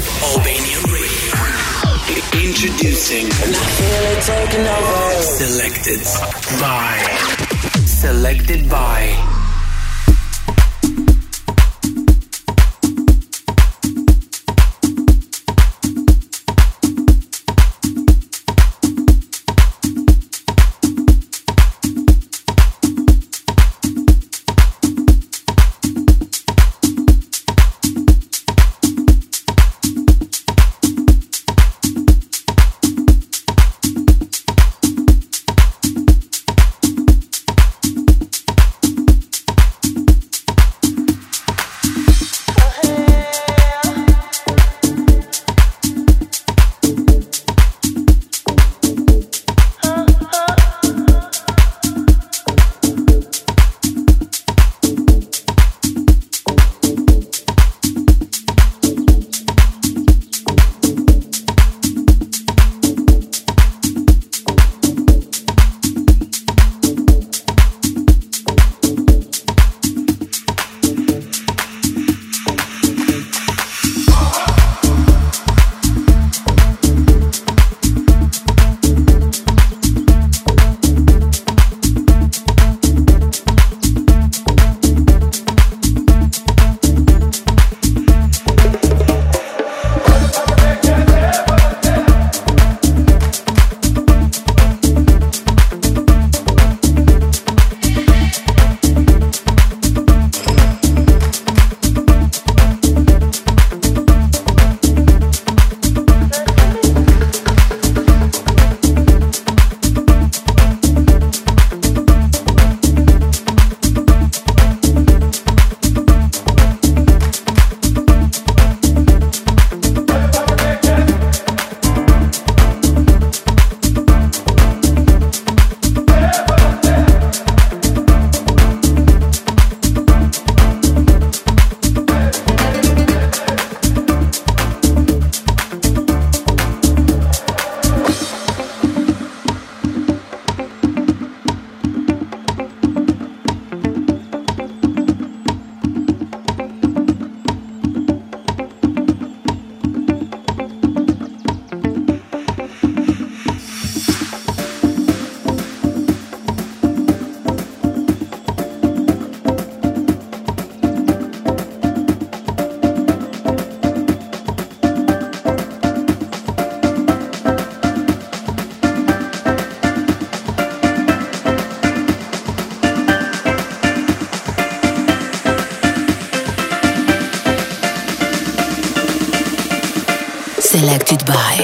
Albanian Radio. Introducing. Selected by. Selected by. Selected by selected by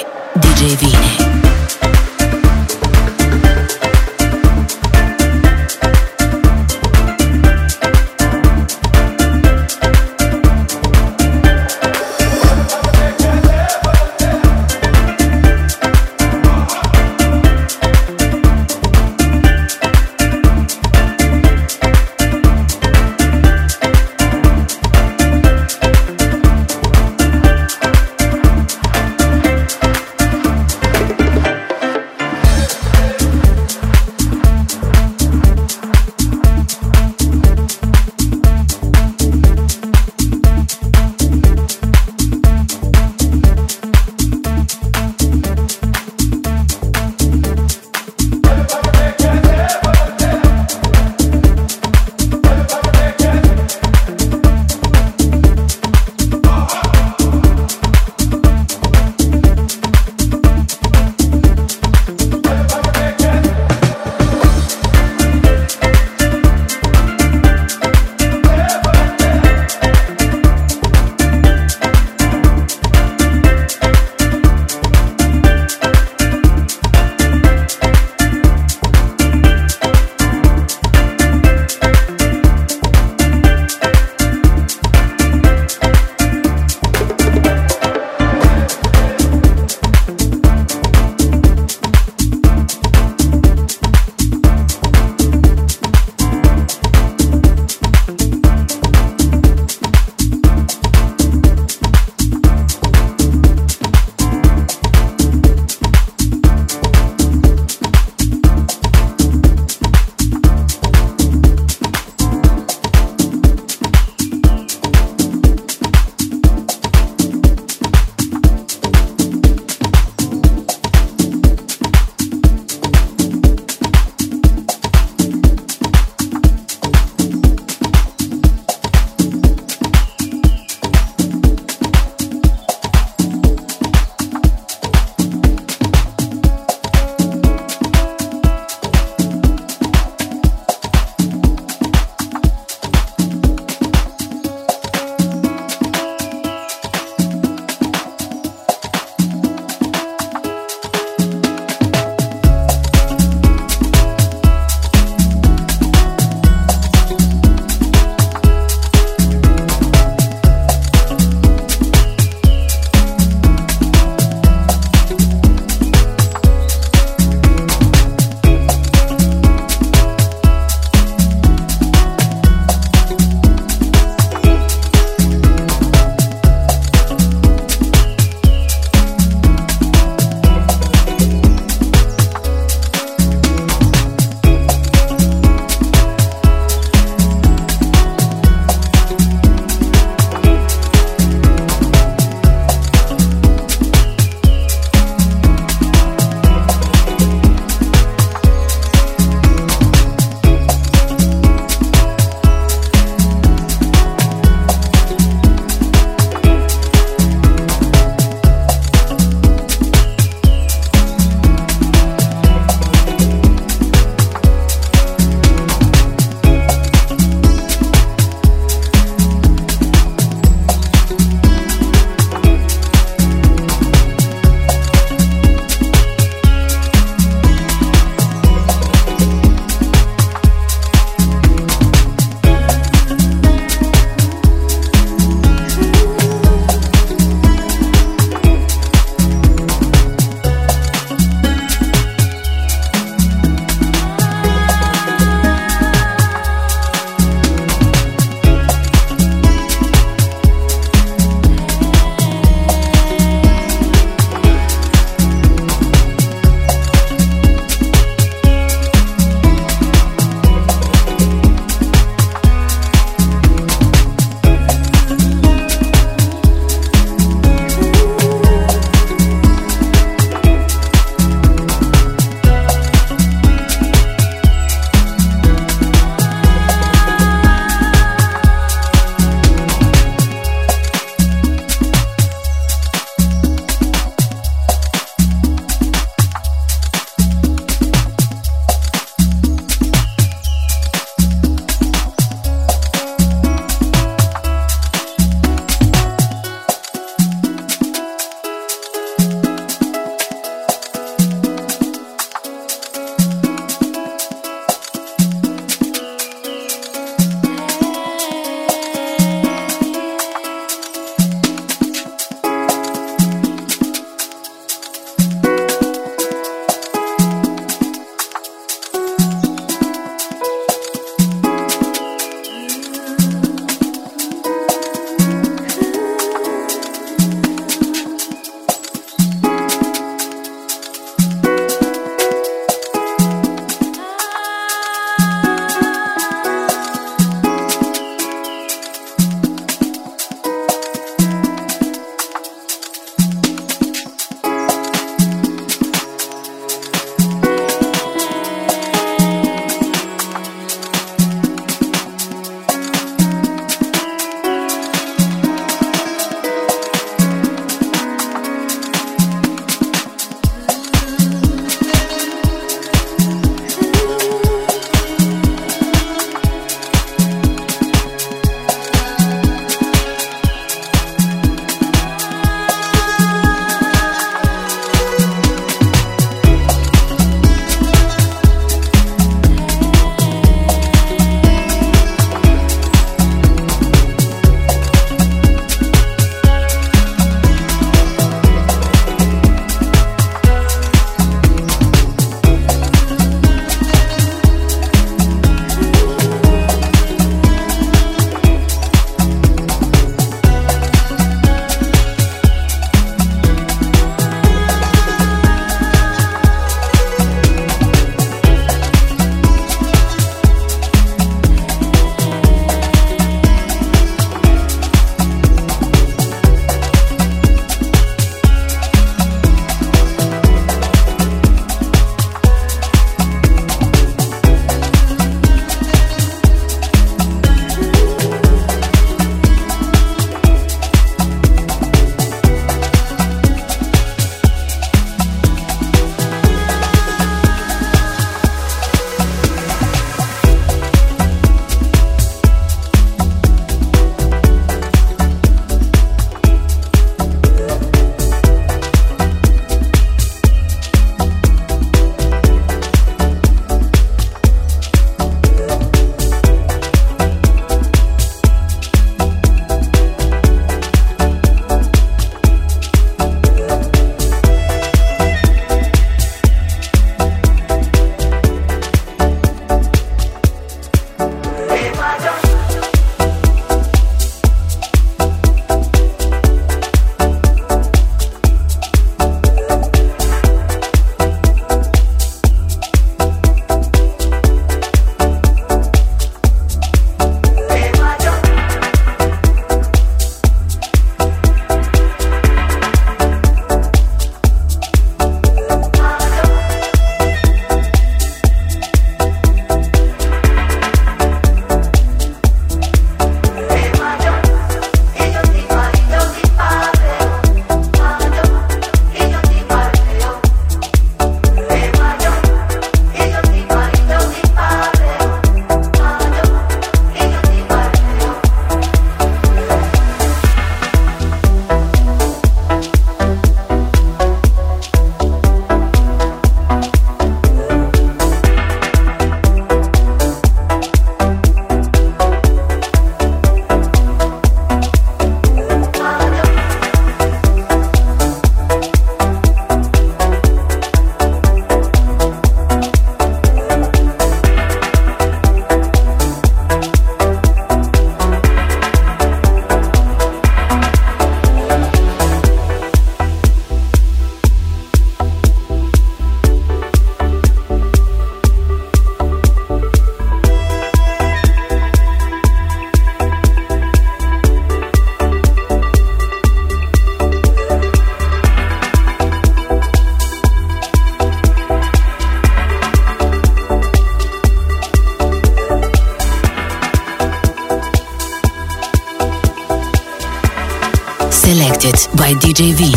DJ Vini.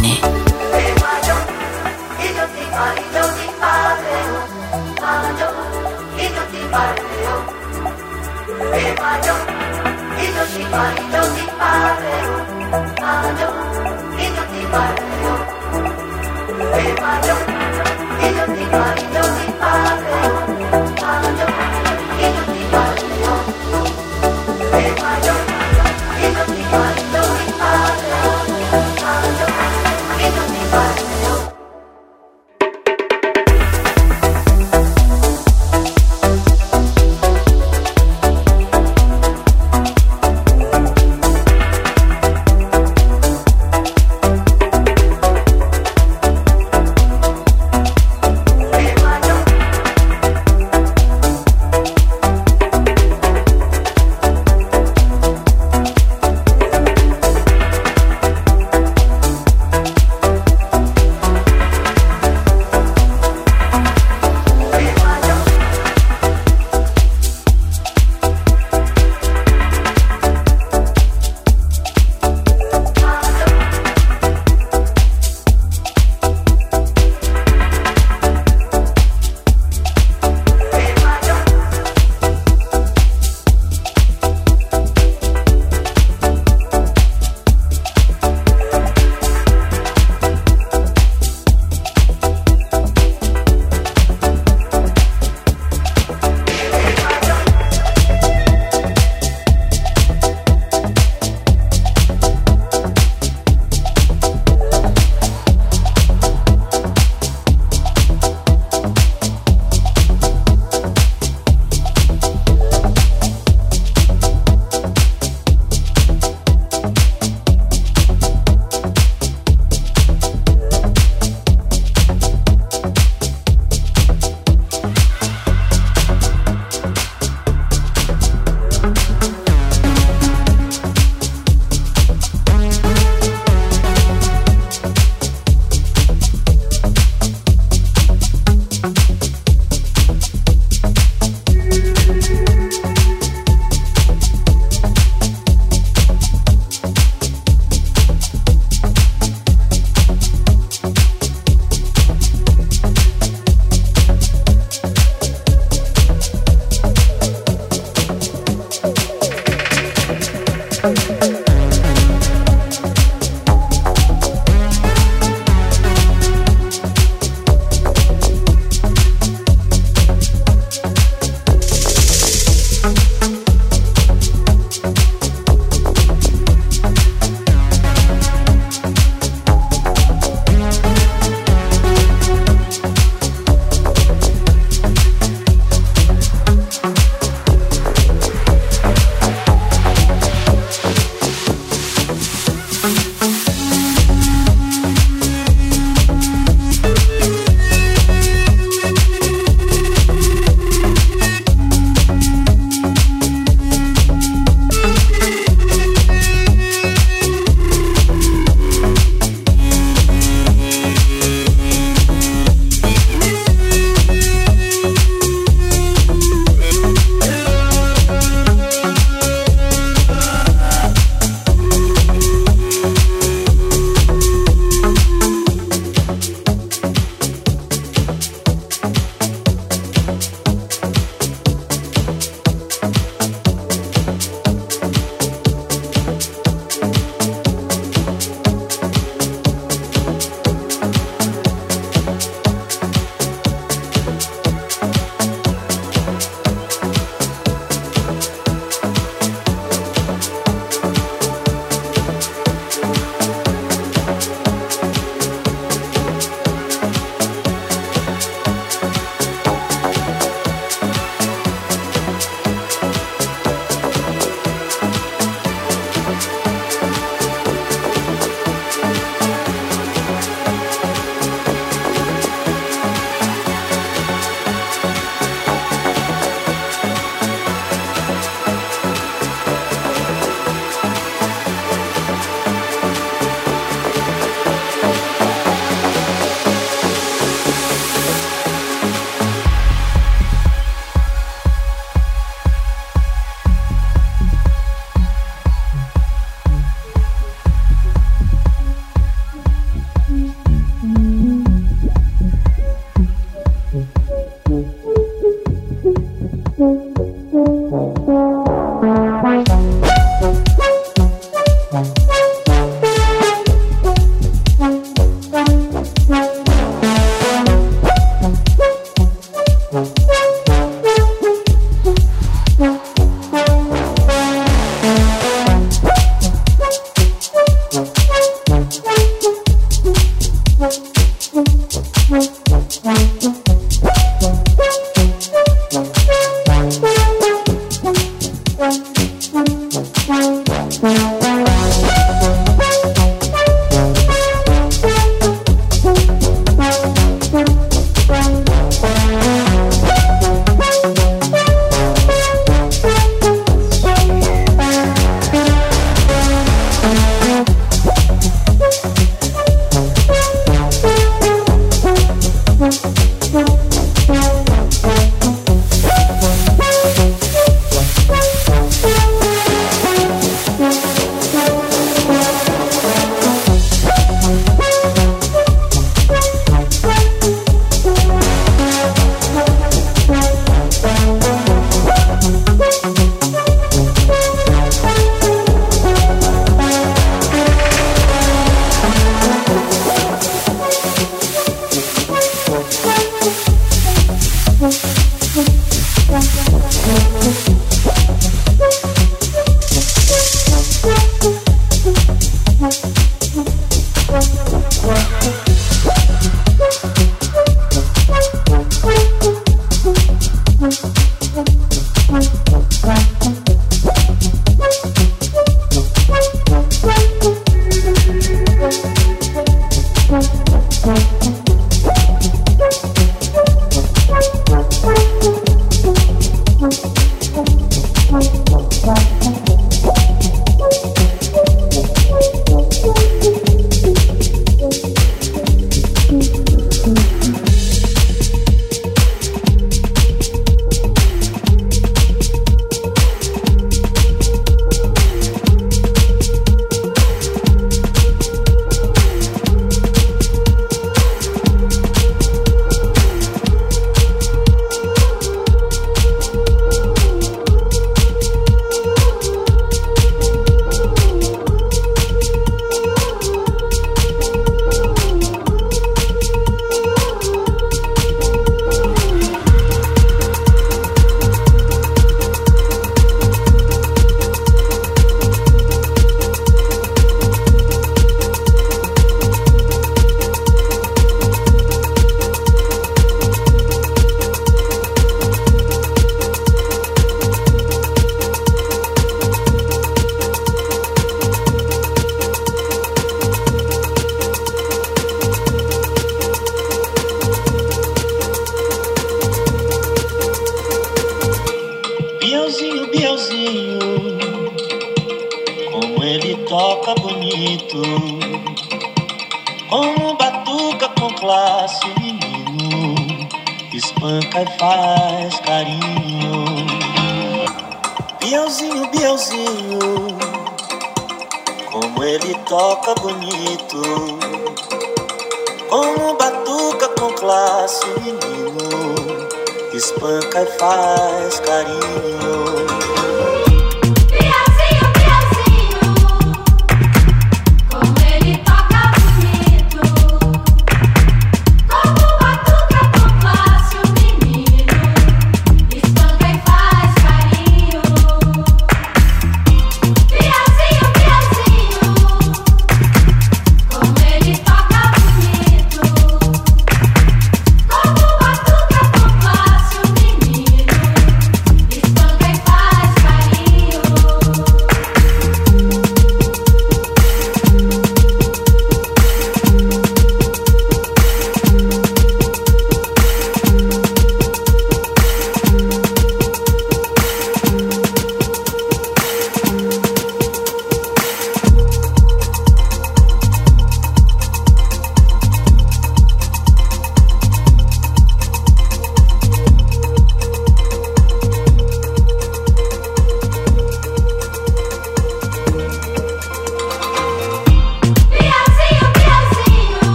menino, espanca e faz carinho.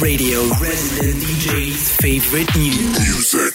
Radio, resident DJ's favorite new music.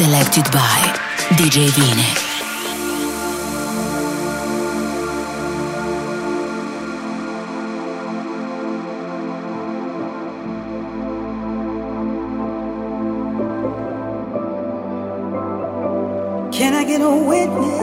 Selected by DJ Vini. Can I get a witness?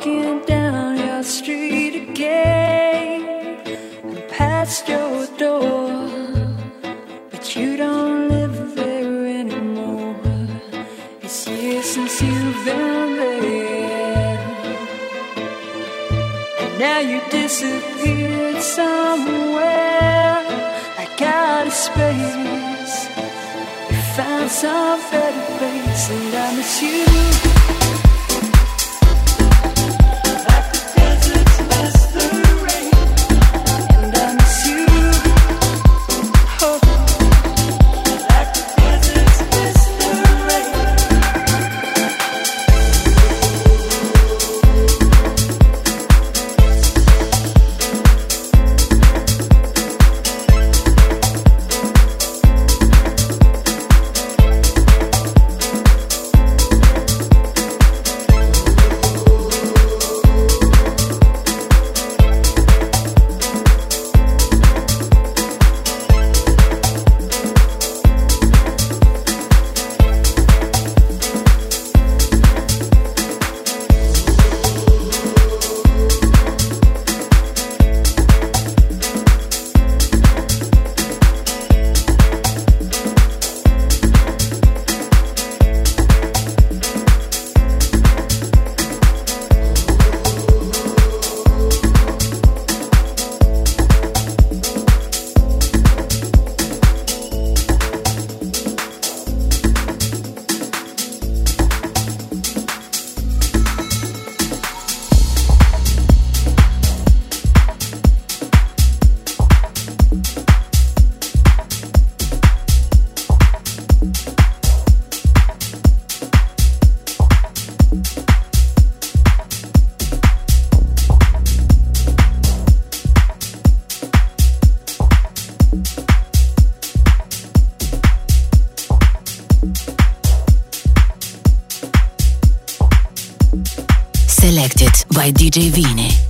walking down your street again and past your door, but you don't live there anymore. It's years since you've been there, and now you disappeared somewhere like out of space. You found some better place, and I miss you. DJ Vini.